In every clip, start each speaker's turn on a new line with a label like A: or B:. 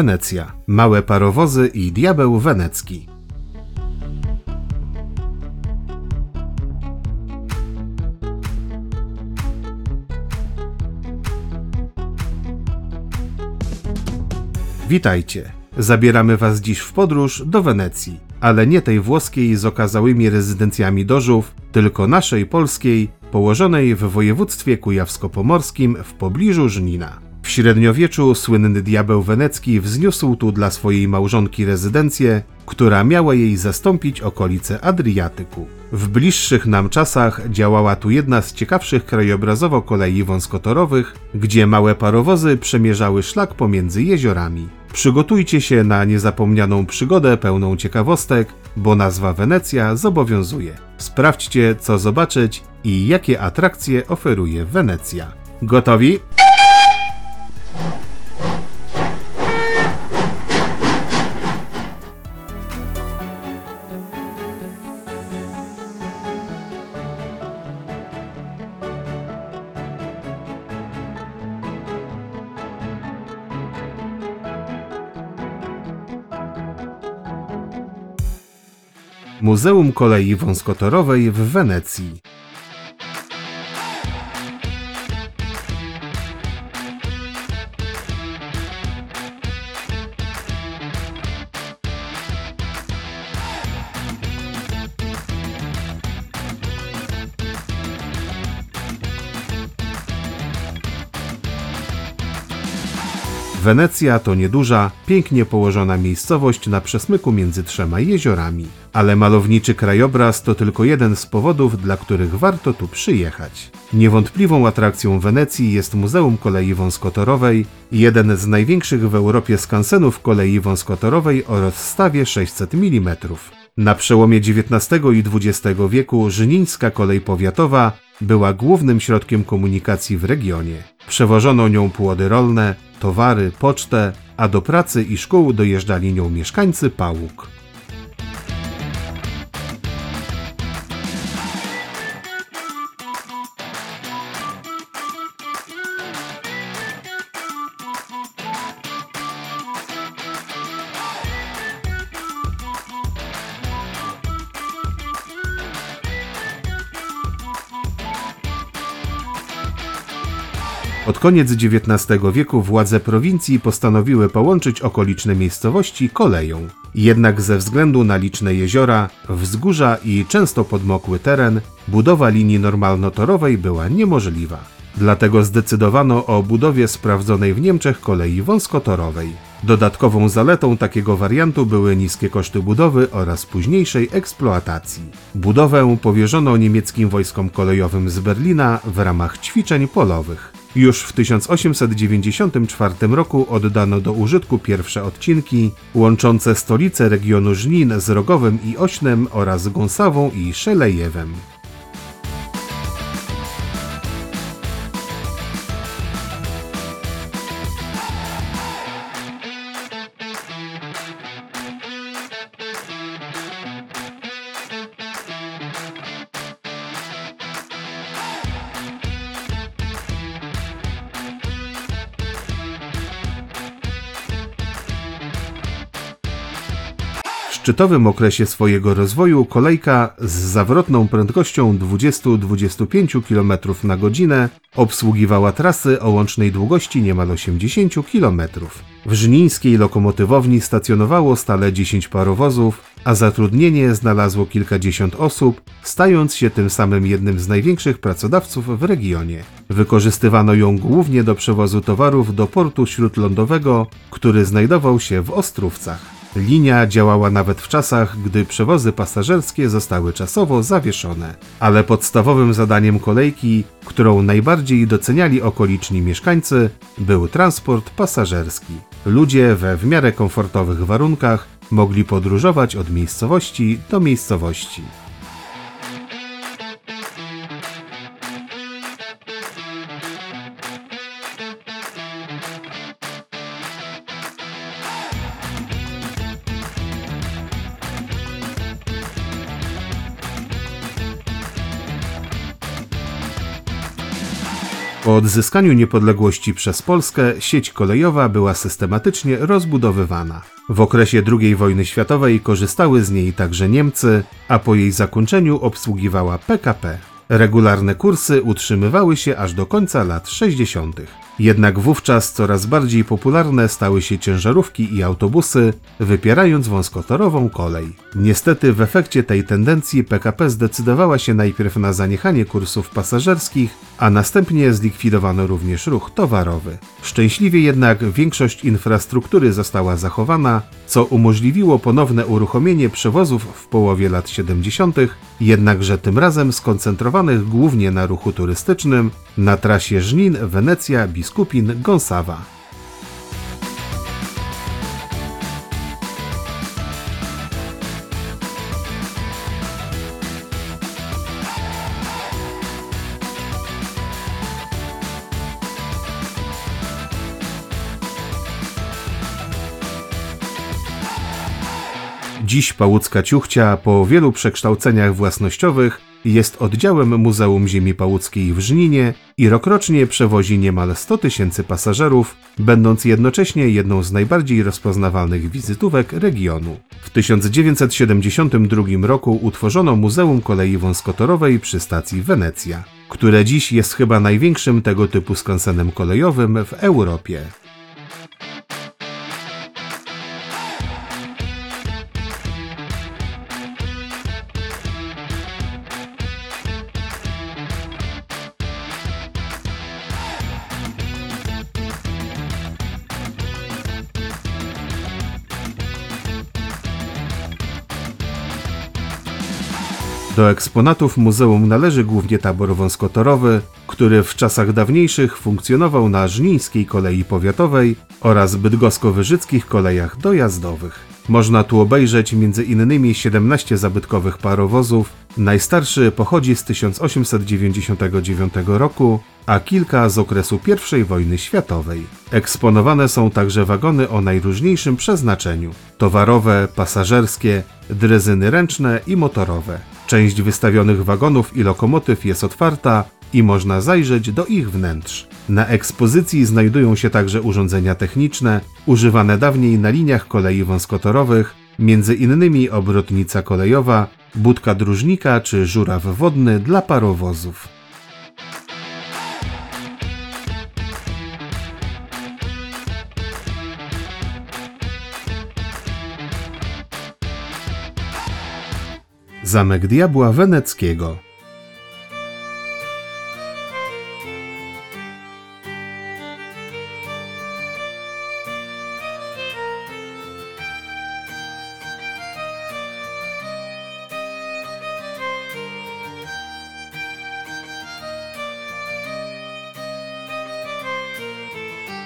A: Wenecja. Małe parowozy i diabeł wenecki. Witajcie. Zabieramy Was dziś w podróż do Wenecji, ale nie tej włoskiej z okazałymi rezydencjami dożów, tylko naszej polskiej, położonej w województwie kujawsko-pomorskim w pobliżu Żnina. W średniowieczu słynny diabeł wenecki wzniósł tu dla swojej małżonki rezydencję, która miała jej zastąpić okolice Adriatyku. W bliższych nam czasach działała tu jedna z ciekawszych krajobrazowo kolei wąskotorowych, gdzie małe parowozy przemierzały szlak pomiędzy jeziorami. Przygotujcie się na niezapomnianą przygodę pełną ciekawostek, bo nazwa Wenecja zobowiązuje. Sprawdźcie, co zobaczyć i jakie atrakcje oferuje Wenecja. Gotowi? Muzeum Kolei Wąskotorowej w Wenecji. Wenecja to nieduża, pięknie położona miejscowość na przesmyku między trzema jeziorami. Ale malowniczy krajobraz to tylko jeden z powodów, dla których warto tu przyjechać. Niewątpliwą atrakcją Wenecji jest Muzeum Kolei Wąskotorowej, jeden z największych w Europie skansenów kolei wąskotorowej o rozstawie 600 mm. Na przełomie XIX i XX wieku Żnińska Kolej Powiatowa była głównym środkiem komunikacji w regionie. Przewożono nią płody rolne, towary, pocztę, a do pracy i szkół dojeżdżali nią mieszkańcy Pałuk. Pod koniec XIX wieku władze prowincji postanowiły połączyć okoliczne miejscowości koleją. Jednak ze względu na liczne jeziora, wzgórza i często podmokły teren, budowa linii normalnotorowej była niemożliwa. Dlatego zdecydowano o budowie sprawdzonej w Niemczech kolei wąskotorowej. Dodatkową zaletą takiego wariantu były niskie koszty budowy oraz późniejszej eksploatacji. Budowę powierzono niemieckim wojskom kolejowym z Berlina w ramach ćwiczeń polowych. Już w 1894 roku oddano do użytku pierwsze odcinki łączące stolice regionu Żnin z Rogowem i Ośnem oraz Gąsawą i Szelejewem. Szczytowym okresie swojego rozwoju kolejka z zawrotną prędkością 20-25 km na godzinę obsługiwała trasy o łącznej długości niemal 80 km. W żnińskiej lokomotywowni stacjonowało stale 10 parowozów, a zatrudnienie znalazło kilkadziesiąt osób, stając się tym samym jednym z największych pracodawców w regionie. Wykorzystywano ją głównie do przewozu towarów do portu śródlądowego, który znajdował się w Ostrówcach. Linia działała nawet w czasach, gdy przewozy pasażerskie zostały czasowo zawieszone. Ale podstawowym zadaniem kolejki, którą najbardziej doceniali okoliczni mieszkańcy, był transport pasażerski. Ludzie we w miarę komfortowych warunkach mogli podróżować od miejscowości do miejscowości. Po odzyskaniu niepodległości przez Polskę sieć kolejowa była systematycznie rozbudowywana. W okresie II wojny światowej korzystały z niej także Niemcy, a po jej zakończeniu obsługiwała PKP. Regularne kursy utrzymywały się aż do końca lat 60. Jednak wówczas coraz bardziej popularne stały się ciężarówki i autobusy, wypierając wąskotorową kolej. Niestety w efekcie tej tendencji PKP zdecydowała się najpierw na zaniechanie kursów pasażerskich, a następnie zlikwidowano również ruch towarowy. Szczęśliwie jednak większość infrastruktury została zachowana, co umożliwiło ponowne uruchomienie przewozów w połowie lat 70., jednakże tym razem skoncentrowanych głównie na ruchu turystycznym na trasie Żnin, Wenecja, Biskupin, Gąsawa. Dziś Pałucka Ciuchcia po wielu przekształceniach własnościowych jest oddziałem Muzeum Ziemi Pałuckiej w Żninie i rokrocznie przewozi niemal 100 tysięcy pasażerów, będąc jednocześnie jedną z najbardziej rozpoznawalnych wizytówek regionu. W 1972 roku utworzono Muzeum Kolei Wąskotorowej przy stacji Wenecja, które dziś jest chyba największym tego typu skansenem kolejowym w Europie. Do eksponatów muzeum należy głównie tabor wąskotorowy, który w czasach dawniejszych funkcjonował na żnińskiej kolei powiatowej oraz bydgosko-wyżyckich kolejach dojazdowych. Można tu obejrzeć m.in. 17 zabytkowych parowozów. Najstarszy pochodzi z 1899 roku, a kilka z okresu I wojny światowej. Eksponowane są także wagony o najróżniejszym przeznaczeniu: towarowe, pasażerskie, drezyny ręczne i motorowe. Część wystawionych wagonów i lokomotyw jest otwarta i można zajrzeć do ich wnętrz. Na ekspozycji znajdują się także urządzenia techniczne używane dawniej na liniach kolei wąskotorowych, między innymi obrotnica kolejowa, budka dróżnika czy żuraw wodny dla parowozów. Zamek Diabła Weneckiego.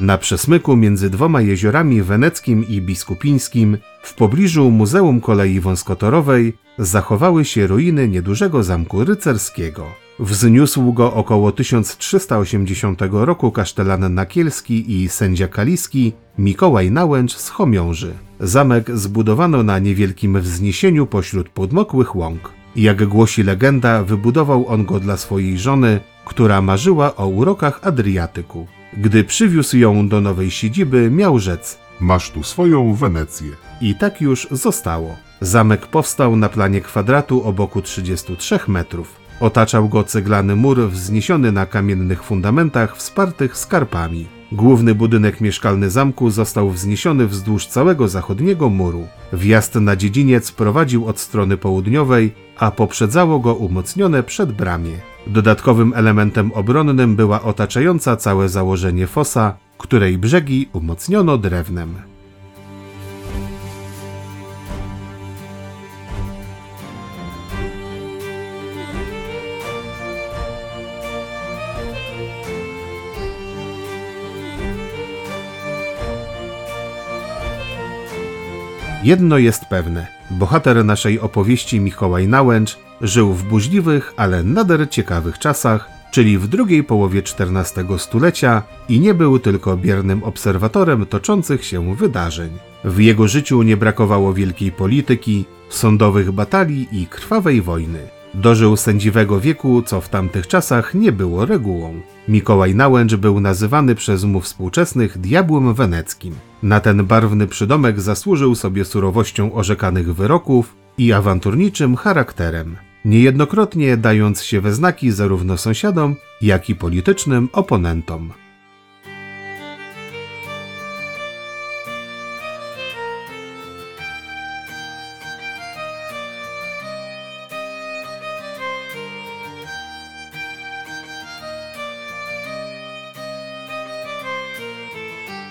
A: Na przesmyku między dwoma jeziorami weneckim i biskupińskim, w pobliżu Muzeum Kolei Wąskotorowej, zachowały się ruiny niedużego zamku rycerskiego. Wzniósł go około 1380 roku kasztelan Nakielski i sędzia kaliski Mikołaj Nałęcz z Chomiąży. Zamek zbudowano na niewielkim wzniesieniu pośród podmokłych łąk. Jak głosi legenda, wybudował on go dla swojej żony, która marzyła o urokach Adriatyku. Gdy przywiózł ją do nowej siedziby, miał rzec:
B: Masz tu swoją Wenecję.
A: I tak już zostało. Zamek powstał na planie kwadratu o boku 33 metrów. Otaczał go ceglany mur wzniesiony na kamiennych fundamentach wspartych skarpami. Główny budynek mieszkalny zamku został wzniesiony wzdłuż całego zachodniego muru. Wjazd na dziedziniec prowadził od strony południowej, a poprzedzało go umocnione przedbramie. Dodatkowym elementem obronnym była otaczająca całe założenie fosa, której brzegi umocniono drewnem. Jedno jest pewne. Bohater naszej opowieści Mikołaj Nałęcz żył w burzliwych, ale nader ciekawych czasach, czyli w drugiej połowie XIV stulecia i nie był tylko biernym obserwatorem toczących się wydarzeń. W jego życiu nie brakowało wielkiej polityki, sądowych batalii i krwawej wojny. Dożył sędziwego wieku, co w tamtych czasach nie było regułą. Mikołaj Nałęcz był nazywany przez mu współczesnych diabłem weneckim. Na ten barwny przydomek zasłużył sobie surowością orzekanych wyroków i awanturniczym charakterem, niejednokrotnie dając się we znaki zarówno sąsiadom, jak i politycznym oponentom.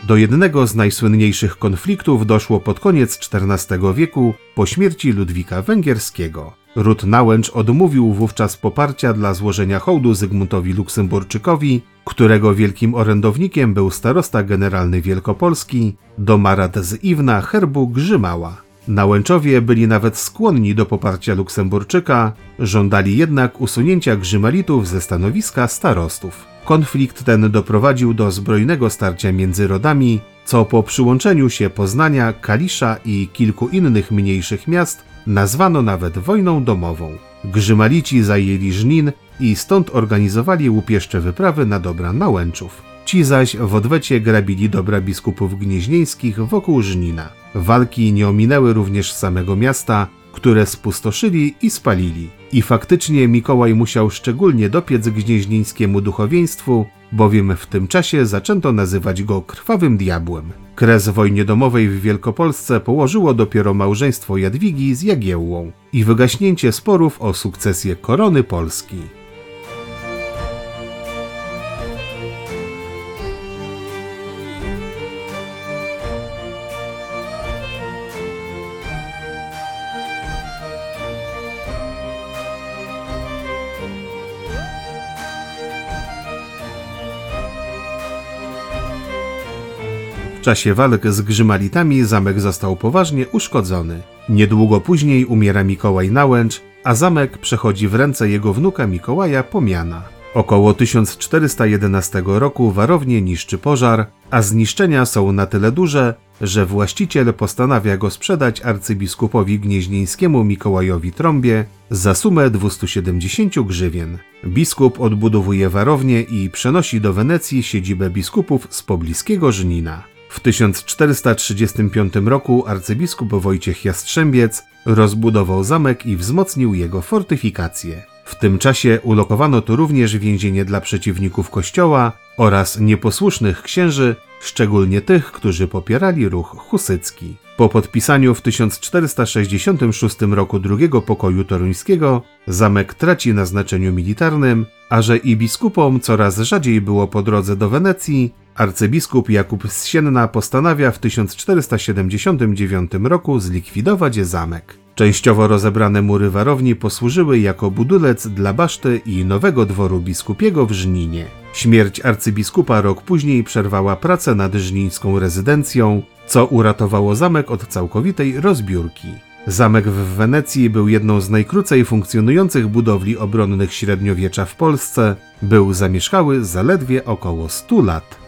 A: Do jednego z najsłynniejszych konfliktów doszło pod koniec XIV wieku po śmierci Ludwika Węgierskiego. Ród Nałęcz odmówił wówczas poparcia dla złożenia hołdu Zygmuntowi Luksemburczykowi, którego wielkim orędownikiem był starosta generalny Wielkopolski, domarat z Iwna herbu Grzymała. Nałęczowie byli nawet skłonni do poparcia Luksemburczyka, żądali jednak usunięcia Grzymalitów ze stanowiska starostów. Konflikt ten doprowadził do zbrojnego starcia między rodami, co po przyłączeniu się Poznania, Kalisza i kilku innych mniejszych miast nazwano nawet wojną domową. Grzymalici zajęli Żnin i stąd organizowali łupieszcze wyprawy na dobra Nałęczów. Ci zaś w odwecie grabili dobra biskupów gnieźnieńskich wokół Żnina. Walki nie ominęły również samego miasta, które spustoszyli i spalili. I faktycznie Mikołaj musiał szczególnie dopiec gnieźnieńskiemu duchowieństwu, bowiem w tym czasie zaczęto nazywać go krwawym diabłem. Kres wojnie domowej w Wielkopolsce położyło dopiero małżeństwo Jadwigi z Jagiełłą i wygaśnięcie sporów o sukcesję korony Polski. Czasie walk z Grzymalitami zamek został poważnie uszkodzony. Niedługo później umiera Mikołaj Nałęcz, a zamek przechodzi w ręce jego wnuka Mikołaja Pomiana. Około 1411 roku warownię niszczy pożar, a zniszczenia są na tyle duże, że właściciel postanawia go sprzedać arcybiskupowi gnieźnieńskiemu Mikołajowi Trąbie za sumę 270 grzywien. Biskup odbudowuje warownię i przenosi do Wenecji siedzibę biskupów z pobliskiego Żnina. W 1435 roku arcybiskup Wojciech Jastrzębiec rozbudował zamek i wzmocnił jego fortyfikacje. W tym czasie ulokowano tu również więzienie dla przeciwników kościoła oraz nieposłusznych księży, szczególnie tych, którzy popierali ruch husycki. Po podpisaniu w 1466 roku drugiego pokoju toruńskiego zamek traci na znaczeniu militarnym, a że i biskupom coraz rzadziej było po drodze do Wenecji, arcybiskup Jakub z Sienna postanawia w 1479 roku zlikwidować zamek. Częściowo rozebrane mury warowni posłużyły jako budulec dla baszty i nowego dworu biskupiego w Żninie. Śmierć arcybiskupa rok później przerwała pracę nad żnińską rezydencją, co uratowało zamek od całkowitej rozbiórki. Zamek w Wenecji był jedną z najkrócej funkcjonujących budowli obronnych średniowiecza w Polsce, był zamieszkały zaledwie około 100 lat.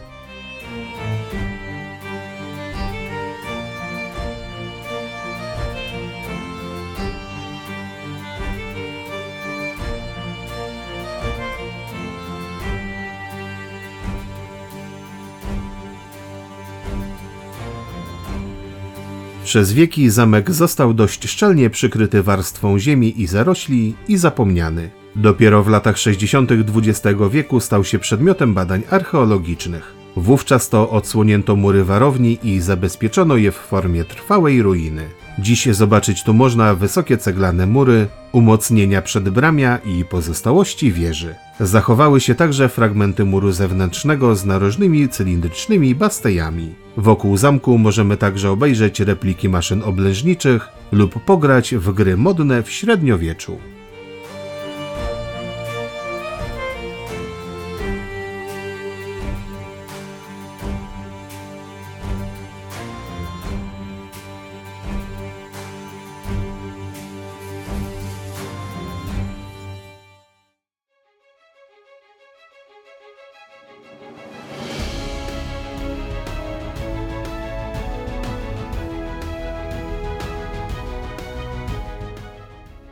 A: Przez wieki zamek został dość szczelnie przykryty warstwą ziemi i zarośli i zapomniany. Dopiero w latach 60. XX wieku stał się przedmiotem badań archeologicznych. Wówczas to odsłonięto mury warowni i zabezpieczono je w formie trwałej ruiny. Dziś zobaczyć tu można wysokie ceglane mury, umocnienia przedbramia i pozostałości wieży. Zachowały się także fragmenty muru zewnętrznego z narożnymi cylindrycznymi bastejami. Wokół zamku możemy także obejrzeć repliki maszyn oblężniczych lub pograć w gry modne w średniowieczu.